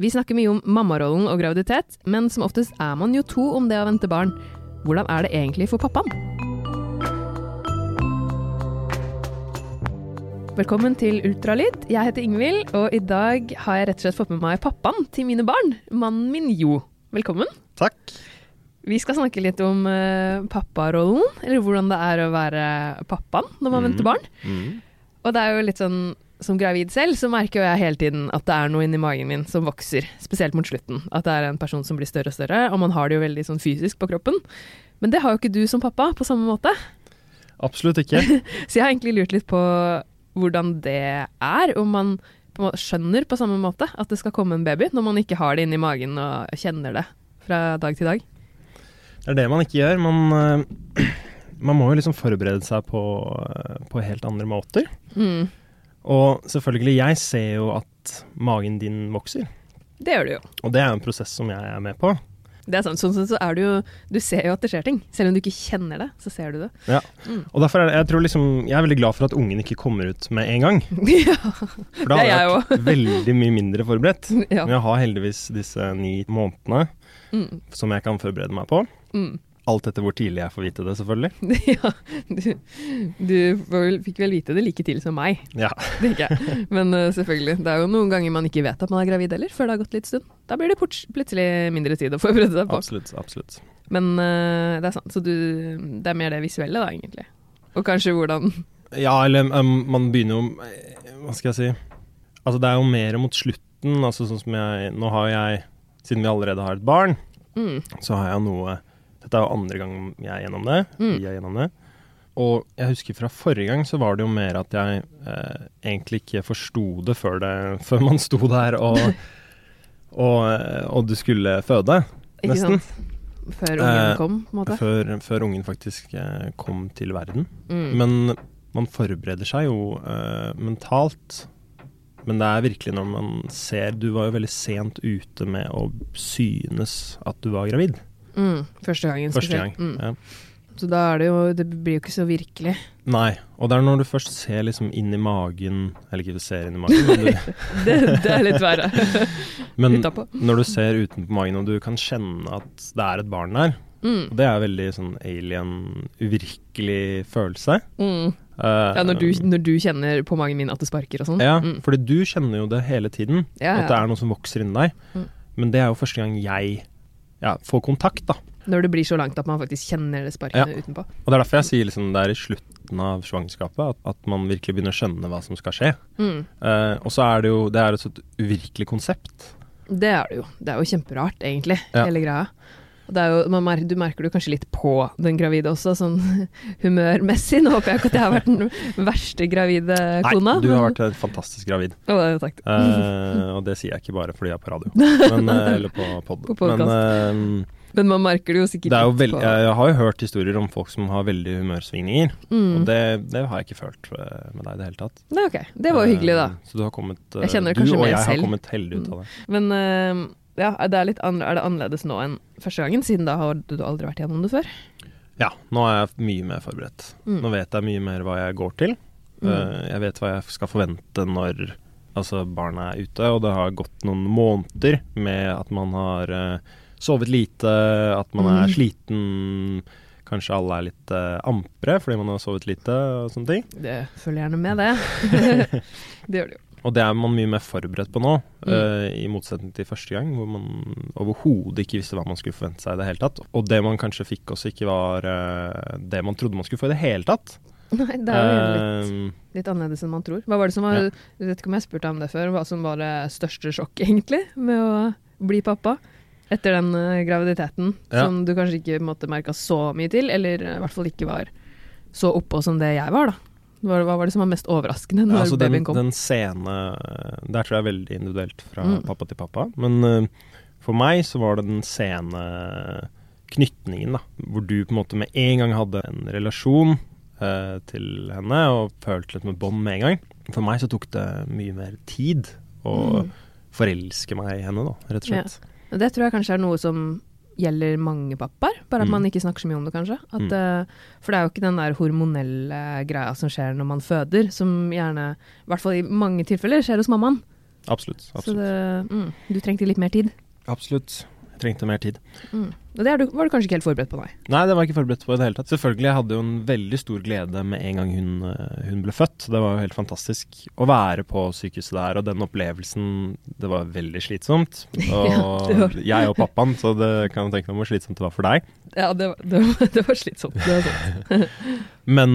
Vi snakker mye om mammarollen og graviditet, men som oftest er man jo to om det å vente barn. Hvordan er det egentlig for pappaen? Velkommen til Ultralyd. Jeg heter Ingvild, og i dag har jeg rett og slett fått med meg pappaen til mine barn, mannen min Jo. Velkommen. Takk. Vi skal snakke litt om uh, papparollen, eller hvordan det er å være pappaen når man Mm. venter barn. Mm. Og det er jo litt sånn som gravid selv, så merker jo jeg hele tiden at det er noe inni magen min som vokser, spesielt mot slutten. At det er en person som blir større og større, og man har det jo veldig sånn fysisk på kroppen. Men det har jo ikke du som pappa på samme måte. Absolutt ikke. Så jeg har egentlig lurt litt på hvordan det er, om man på måte skjønner på samme måte at det skal komme en baby, når man ikke har det inni magen og kjenner det fra dag til dag. Det er det man ikke gjør. Man, eh, man må jo liksom forberede seg på, eh, på helt andre måter. Mm. Og selvfølgelig, jeg ser jo at magen din vokser. Det gjør du jo. Og det er en prosess som jeg er med på. Det er sant. Sånn sett så er du jo Du ser jo at det skjer ting. Selv om du ikke kjenner det, så ser du det. Ja, Og derfor er det, jeg tror liksom, jeg er veldig glad for at ungen ikke kommer ut med en gang. ja. For da hadde jeg vært veldig mye mindre forberedt. ja. Men jeg har heldigvis disse ni månedene Mm. som jeg kan forberede meg på. Mm. Alt etter hvor tidlig jeg får vite det, selvfølgelig. ja, du, du fikk vel vite det like tidlig som meg, Ja. tenker jeg. Men uh, selvfølgelig, det er jo noen ganger man ikke vet at man er gravid heller, før det har gått litt stund. Da blir det plutselig mindre tid å forberede seg på. Absolutt. absolutt. Men uh, det er sant, så du, det er mer det visuelle da, egentlig. Og kanskje hvordan Ja, eller um, man begynner jo Hva skal jeg si? Altså, det er jo mer mot slutten. Altså, sånn som jeg Nå har jeg, siden vi allerede har et barn, mm, så har jeg noe Dette er jo andre gang jeg er gjennom det. Mm. Vi er gjennom det. Og jeg husker fra forrige gang så var det jo mer at jeg eh, egentlig ikke forsto det før, det før man sto der og, og, eh, og du skulle føde. Ikke Nesten. sant? Før ungen Eh, kom, på en måte. Før, før ungen faktisk eh, kom til verden. Mm. Men man forbereder seg jo eh, mentalt. Men det er virkelig når man ser Du var jo veldig sent ute med å synes at du var gravid. Mm, første gangen. Første gang. Mm. Ja. Så da er det jo Det blir jo ikke så virkelig. Nei. Og det er når du først ser liksom inn i magen Eller ikke ser inn i magen, men, du, Det, det er litt verre. men Utapå. når du ser utenpå magen og du kan kjenne at det er et barn der. Mm. Og det er veldig sånn alien, uvirkelig følelse. Mm. Uh, Ja, når du, når du kjenner på magen min at det sparker og sånn. Ja, Mm. fordi du kjenner jo det hele tiden. Ja, At det er noe som vokser inni deg. Mm. Men det er jo første gang jeg ja, få kontakt, da. Når det blir så langt at man faktisk kjenner det sparkene utenpå. Og det er derfor jeg sier liksom det er i slutten av svangerskapet at, at man virkelig begynner å skjønne hva som skal skje. Mm. Eh, og så er det jo Det er et uvirkelig konsept. Det er det jo. Det er jo kjemperart, egentlig, Ja. hele greia. Jo, man mer, du merker det kanskje litt på den gravide også, sånn humørmessig. Nå håper jeg ikke at jeg har vært den verste gravide kona. Nei, du har vært fantastisk gravid. Oh, takk. Uh, og det sier jeg ikke bare fordi jeg er på radio, men, eh, eller på pod. På podcast. Men uh, Men man merker det jo sikkert det jo veld, jeg har jo hørt historier om folk som har veldig humørsvingninger. mm. Og det, det har jeg ikke følt eh, med deg i det hele tatt. Nei, ok. Det var jo hyggelig, da. Så du har kommet Jeg kjenner det Du og jeg selv. har kommet heldig ut av det. Men eh, ja, er det, litt er det annerledes nå enn første gangen, siden da har du aldri vært gjennom det før? Ja, nå er jeg mye mer forberedt. Mm. Nå vet jeg mye mer hva jeg går til. Mm. Eh, jeg vet hva jeg skal forvente når altså, barna er ute, og det har gått noen måneder med at man har uh, sovet lite, at man er Mm. sliten, kanskje alle er litt uh, ampre fordi man har sovet lite og sånne ting. Det følger gjerne med, det. det gjør det jo. Og det er man mye mer forberedt på nå, Mm. uh, i motsetning til første gang, hvor man overhodet ikke visste hva man skulle forvente seg i det hele tatt. Og det man kanskje fikk også ikke var uh, det man trodde man skulle få i det hele tatt. Nei, det er jo litt, Eh, litt annerledes enn man tror. Hva var det som var, Ja. Jeg vet ikke om jeg spurte om det før, hva som var det største sjokket, egentlig, med å bli pappa? Etter den eh, graviditeten, Ja. som du kanskje ikke måtte merka så mye til, eller i hvert fall ikke var så oppå som det jeg var, da. Hva, var det som var mest overraskende når altså den, kom? den scene Der tror jeg er veldig individuelt fra Mm. pappa til pappa. Men uh, for meg så var det den scene knytningen, da. Hvor du på en måte med en gang hadde en relasjon uh, til henne og følte litt med bånd med en gang. For meg så tok det mye mer tid å Mm. forelske meg i henne, da, rett og slett. Og Det tror jeg kanskje er noe som gjelder mange pappaer, bare at Mm. man ikke snakker så mye om det, kanskje. At, Mm. uh, for det er jo ikke den der hormonelle greia som skjer når man føder, som gjerne, i hvert fall i mange tilfeller, skjer hos mammaen. Absolutt. Så det, mm, du trengte litt mer tid. Absolutt. Trengte mer tid. Mm. Og det var du kanskje ikke helt forberedt på, nei. Nei, det var jeg ikke forberedt på i det hele tatt. Selvfølgelig, jeg hadde jo en veldig stor glede med en gang hun, eh, hun ble født. Det var jo helt fantastisk å være på sykehuset der, og den opplevelsen Det var veldig slitsomt. Og Ja, jeg og pappaen, så det kan jeg tenke meg hvor slitsomt det var for deg. Ja, det, var- det, var, det var slitsomt. Det var sant. Men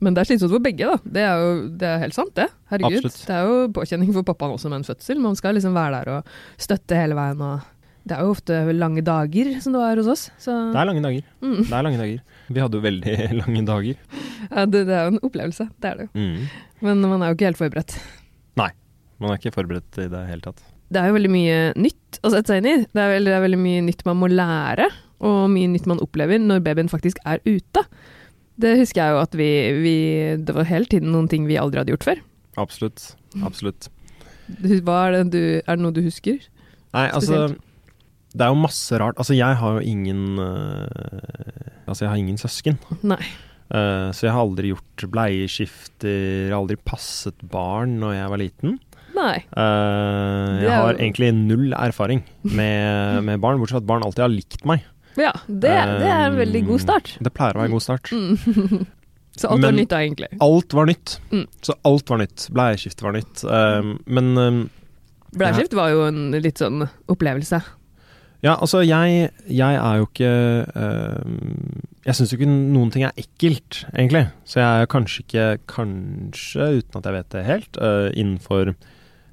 Men det er slitsomt for begge, da. Det er jo det er helt sant, det. Herregud. Absolutt. Det er jo påkjenning for pappaen også med en fødsel. Man skal liksom være der og støtte hele veien. og Det er jo ofte lange dager som det var hos oss. Så det er lange dager. mm. Det er lange dager. Vi hadde jo veldig lange dager. ja, det, det er jo en opplevelse. Det er det jo. Mm. Men man er jo ikke helt forberedt. Nei, Man er ikke forberedt i det hele tatt. Det er jo veldig mye nytt å sette seg inn i. Det er, veldig, det er veldig mye nytt man må lære, og mye nytt man opplever når babyen faktisk er ute. Det husker jeg jo at vi, vi Det var hele tiden noen ting vi aldri hadde gjort før. Absolutt. Absolutt. Hva er det du Er det noe du husker? Nei, altså Spesielt. Det er jo masse rart. Altså, jeg har jo ingen uh, Altså, jeg har ingen søsken. Nei. Uh, så jeg har aldri gjort bleieskifter, aldri passet barn når jeg var liten. Nei. Uh, jeg har egentlig null erfaring med, med barn, bortsett fra at barn alltid har likt meg. Ja, det, det er en veldig god start. Det pleier å være en god start. Mm. Så alt var nytt da, egentlig. Alt var nytt. Mm. Så alt var nytt. Bleieskifte var nytt. Men Bleiskift var jo en litt sånn opplevelse. Ja, altså jeg, jeg er jo ikke eh, Jeg syns jo ikke noen ting er ekkelt, egentlig. Så jeg er kanskje ikke, kanskje, uten at jeg vet det helt, eh, innenfor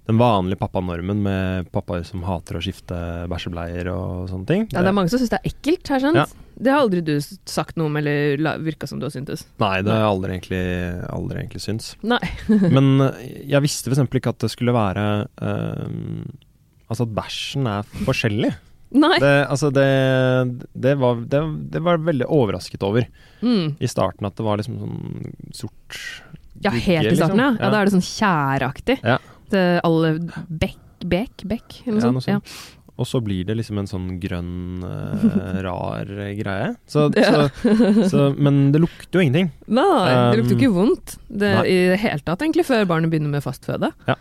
den vanlige pappanormen med pappaer som hater å skifte bæsjebleier og sånne ting. Ja, det er mange som syns det er ekkelt, har jeg skjønt. Ja. Det har aldri du sagt noe om, eller virka som du har syntes. Nei, det har jeg aldri egentlig, aldri egentlig syns. Nei. Men eh, jeg visste f.eks. ikke at det skulle være eh, Altså at bæsjen er forskjellig. Nei. Det, altså det, det, var, det, det var veldig overrasket over. Mm. i starten at det var liksom sånn sort Ja, helt i starten, ja. ja. Da er det sånn tjæreaktig. Ja. Alle Bekk, bek, bekk, eller Ja, sånt. noe sånt. Ja. Og så blir det liksom en sånn grønn, uh, rar greie. Så, Ja. så, så, men det lukter jo ingenting. Nei, det lukter jo Um, ikke vondt det, nei. i det hele tatt, egentlig, før barnet begynner med fastføde. Ja.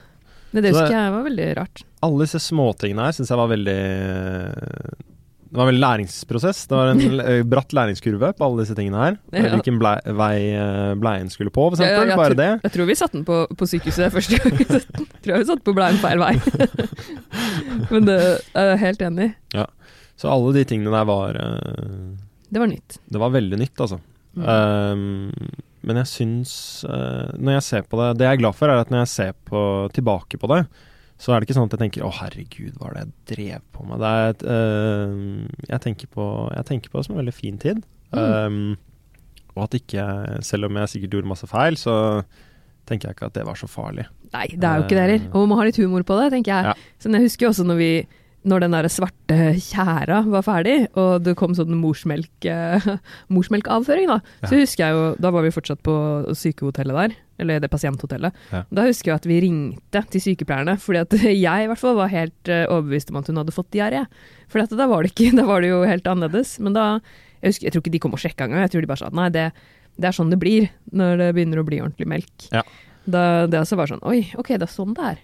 Det, det husker jeg var veldig rart. Alle disse småtingene her syns jeg var veldig Det var en veldig læringsprosess. Det var en eh, bratt læringskurve på alle disse tingene her. Ja. Hvilken blei, vei eh, bleien skulle på, for Ja, ja. Bare tror- det. Jeg tror vi satte den på, på sykehuset første gang. den. tror jeg vi satte på bleien feil vei. Men det er jeg helt enig i. Så alle de tingene der var uh, Det var nytt. Det var veldig nytt, altså. Mm. Um, men jeg syns uh, Når jeg ser på det Det jeg er glad for, er at når jeg ser på, tilbake på det, så er det ikke sånn at jeg tenker 'Å, herregud, hva var det jeg drev på med?' Det er et, uh, jeg, tenker på, jeg tenker på det som en veldig fin tid. Um, og at ikke Selv om jeg sikkert gjorde masse feil, så tenker jeg ikke at det var så farlig. Nei, det er jo ikke det heller. Og man må ha litt humor på det, tenker jeg. Ja. Sånn, jeg husker jo også når vi når den der svarte tjæra var ferdig, og det kom sånn morsmelk, eh, morsmelkavføring, da, Ja. så husker jeg jo Da var vi fortsatt på sykehotellet der, eller det pasienthotellet. Ja. Da husker jeg at vi ringte til sykepleierne, fordi at jeg i hvert fall var helt eh, overbevist om at hun hadde fått diaré. For da var det ikke, da var det jo helt annerledes. Men da Jeg, husker, jeg tror ikke de kom og sjekka engang, jeg tror de bare sa at nei, det, det er sånn det blir når det begynner å bli ordentlig melk. Ja. Da, det også var sånn Oi, ok, det er sånn det er.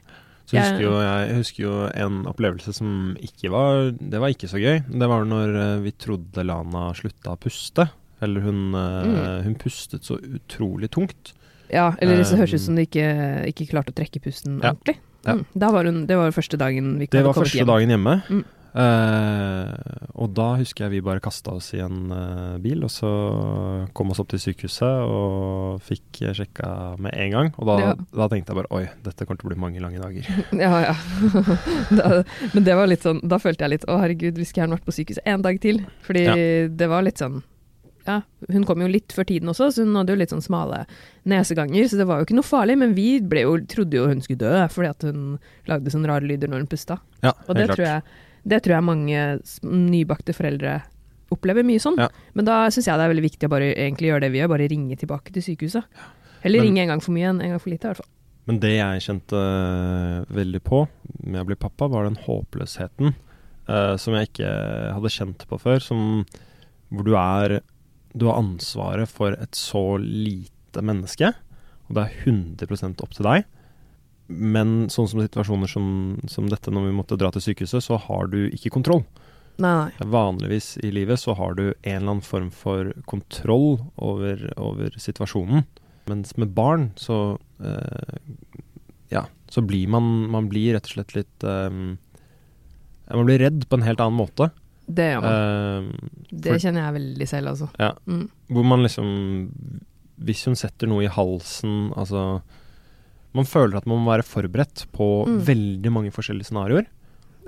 Så Jeg- husker jo, jeg, husker jo en opplevelse som ikke var Det var ikke så gøy. Det var når eh, vi trodde Lana slutta å puste. Eller hun, eh, Mm. hun pustet så utrolig tungt. Ja, eller det høres ut Um, som hun ikke, ikke klarte å trekke pusten Ja. ordentlig. Ja. Mm. Da var hun, det var første dagen vi Det hadde var første hjem. dagen hjemme. Mm. Eh, og da husker jeg vi bare kasta oss i en eh, bil, og så kom oss opp til sykehuset og fikk eh, sjekka med en gang. Og da, Ja. da tenkte jeg bare oi, dette kommer til å bli mange lange dager. Ja, ja. da, men det var litt sånn, da følte jeg litt å herregud, vi skulle gjerne vært på sykehuset en dag til. Fordi Ja. det var litt sånn ja, Hun kom jo litt før tiden også, så hun hadde jo litt sånn smale neseganger. Så det var jo ikke noe farlig, men vi jo, trodde jo hun skulle dø fordi at hun lagde sånne rare lyder når hun pusta. Ja, Og det klart. tror, jeg, det tror jeg mange nybakte foreldre opplever mye sånn. Ja. Men da syns jeg det er veldig viktig å bare egentlig gjøre det vi gjør, bare ringe tilbake til sykehuset. Heller ringe en gang for mye enn en gang for lite, i hvert fall. Men det jeg kjente eh, veldig på med å bli pappa, var den håpløsheten uh, som jeg ikke hadde kjent på før. Som, hvor du er Du har ansvaret for et så lite menneske, og det er 100% opp til deg. Men sånn som situasjoner som, som dette når vi måtte dra til sykehuset, så har du ikke kontroll. Nei. Vanligvis i livet så har du en eller annen form for kontroll over, over situasjonen. Mens med barn så eh, Ja, så blir man Man blir rett og slett litt eh, Man blir redd på en helt annen måte. Det gjør man. Eh, det kjenner jeg veldig selv, altså. Ja. Mm. hvor man liksom Hvis hun setter noe i halsen, altså Man føler at man må være forberedt på Mm. veldig mange forskjellige scenarioer.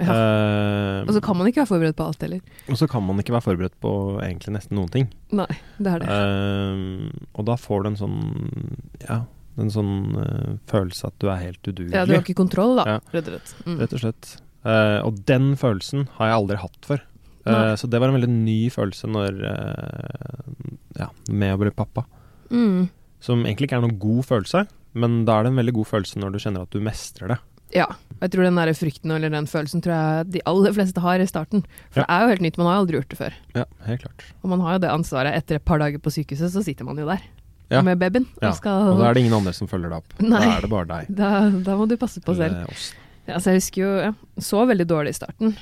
Ja. Uh, Og så kan man ikke være forberedt på alt heller. og så kan man ikke være forberedt på egentlig nesten noen ting. Nei, det er det. Uh, og da får du en sånn Ja, en sånn uh, følelse at du er helt udugelig. Ja, du har ikke kontroll, da, Ja. rett og slett. Mm. Rett og slett. Og den følelsen har jeg aldri hatt før. Så det var en veldig ny følelse når Ja, med å bli pappa. Mm. Som egentlig ikke er noen god følelse, men da er det en veldig god følelse når du kjenner at du mestrer det. Ja. Jeg tror den der frykten eller den følelsen tror jeg de aller fleste har i starten. For Ja. det er jo helt nytt, man har aldri gjort det før. Ja, helt klart. Og man har jo det ansvaret. Etter et par dager på sykehuset, så sitter man jo der Ja. med babyen. Ja. Og skal Og da er det ingen andre som følger deg opp. Nei. Da er det bare deg. da, da må du passe på selv. Ja, så jeg husker jo Jeg så veldig dårlig i starten.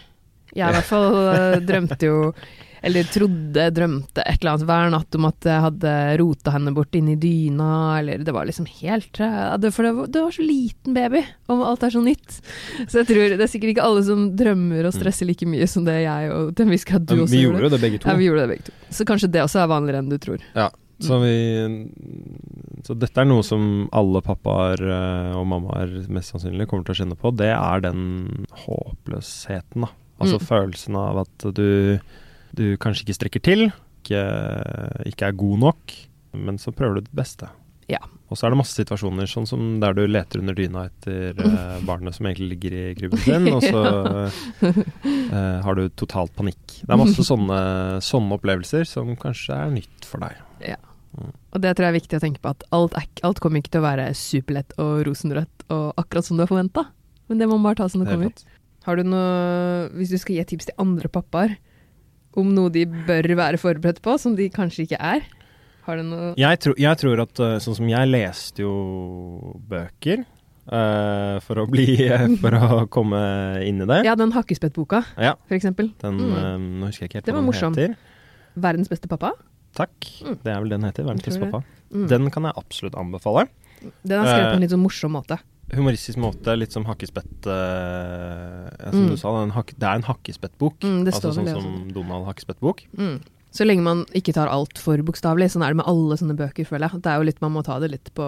Jeg i hvert fall eh, drømte jo Eller trodde, drømte et eller annet hver natt om at jeg hadde rota henne bort inn i dyna, eller det var liksom helt For det var, det var så liten baby, og alt er så nytt. Så jeg tror det er sikkert ikke alle som drømmer og stresser like mye som det jeg og til en viss grad du også vi gjorde. det begge to. Ja, vi gjorde det begge to. Så kanskje det også er vanligere enn du tror. Ja, så vi Så dette er noe som alle pappaer eh, og mammaer mest sannsynlig kommer til å kjenne på. Det er den håpløsheten, da. Altså Mm. følelsen av at du, du kanskje ikke strekker til, ikke, ikke er god nok, men så prøver du ditt beste. Ja. Og så er det masse situasjoner, sånn som der du leter under dyna etter eh, barnet som egentlig ligger i krybben sin, og så eh, har du totalt panikk. Det er masse sånne, sånne opplevelser som kanskje er nytt for deg. Og det tror jeg er viktig å tenke på, at alt, alt kommer ikke til å være superlett og rosenrødt og akkurat som du har forventa. Men det må man bare ta som det Helt kommer. Har du noe, hvis du skal gi et tips til andre pappaer om noe de bør være forberedt på, som de kanskje ikke er? Har du noe Jeg, tror- jeg tror at eh, sånn som jeg leste jo bøker uh, for å bli For å komme inn i det. Ja, den Hakkespettboka, Ja, for eksempel. den Mm. eh, Nå husker jeg ikke helt hva den morsom. heter. Verdens beste pappa. Takk. Mm. Det er vel den heter. Verdens beste pappa. Mm. Den kan jeg absolutt anbefale. Den er skrevet på en litt sånn morsom måte. Humoristisk måte, litt som hakkespett eh, Som Mm. du sa, det en, hak det er en hakkespettbok. Mm, altså sånn som Donald Hakkespettbok. Mm. Så lenge man ikke tar alt for bokstavelig. Sånn er det med alle sånne bøker, føler jeg. Det er jo litt, Man må ta det litt på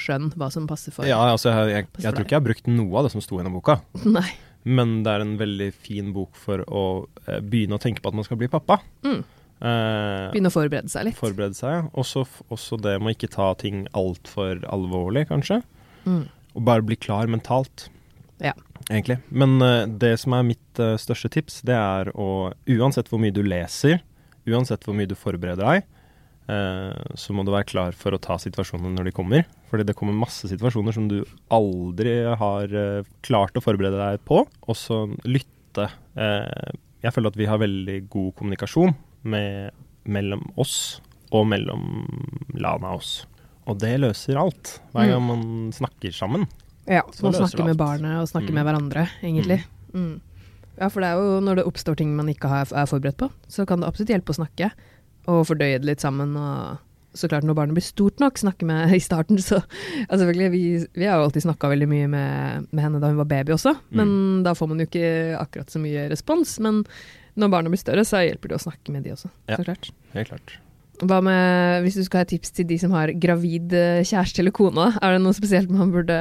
skjønn, hva som passer for Ja, altså jeg, jeg, jeg, jeg tror ikke jeg har brukt noe av det som sto gjennom boka. Nei. Men det er en veldig fin bok for å eh, begynne å tenke på at man skal bli pappa. Mm. Eh, Begynne å forberede seg litt. forberede seg. Også, også det med å ikke ta ting altfor alvorlig, kanskje. Mm. Og bare bli klar mentalt. Ja. Egentlig. Men uh, det som er mitt uh, største tips, det er å Uansett hvor mye du leser, uansett hvor mye du forbereder deg, uh, så må du være klar for å ta situasjonene når de kommer. Fordi det kommer masse situasjoner som du aldri har klart å forberede deg på. Og så lytte. Jeg føler at vi har veldig god kommunikasjon med, mellom oss og mellom Lana og oss. Og det løser alt, hver Mm. gang man snakker sammen. Ja, Så man snakker med barnet og snakker Mm. med hverandre, egentlig. Mm. Ja, for det er jo når det oppstår ting man ikke er forberedt på, så kan det absolutt hjelpe å snakke. Og fordøye det litt sammen. Og så klart når barnet blir stort nok, snakke med i starten, så ja, selvfølgelig, vi, vi har jo alltid snakka veldig mye med, med henne da hun var baby også, men da får man jo ikke akkurat så mye respons. Men når barnet blir større, så hjelper det å snakke med de også, Ja. så klart. Helt klart. Hva med, hvis du skal ha tips til de som har gravid eh, kjæreste eller kone, er det noe spesielt man burde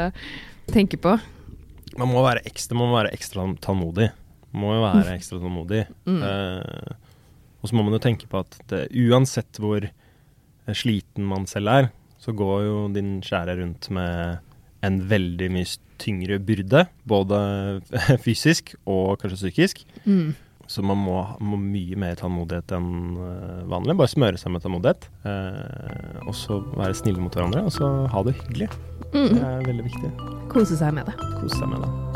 tenke på? Man må være ekstra, man må være ekstra tålmodig. Må jo være ekstra tålmodig. Mm. Uh, og så må man jo tenke på at det, uansett hvor eh, sliten man selv er, så går jo din kjære rundt med en veldig mye tyngre byrde, både fysisk og kanskje psykisk. Mm. Så man må ha mye mer tålmodighet enn eh, vanlig. Bare smøre seg med tålmodighet. Eh, og så være snille mot hverandre, og så ha det hyggelig. Det Mm. er veldig viktig. Kose seg med det. Kose seg med det.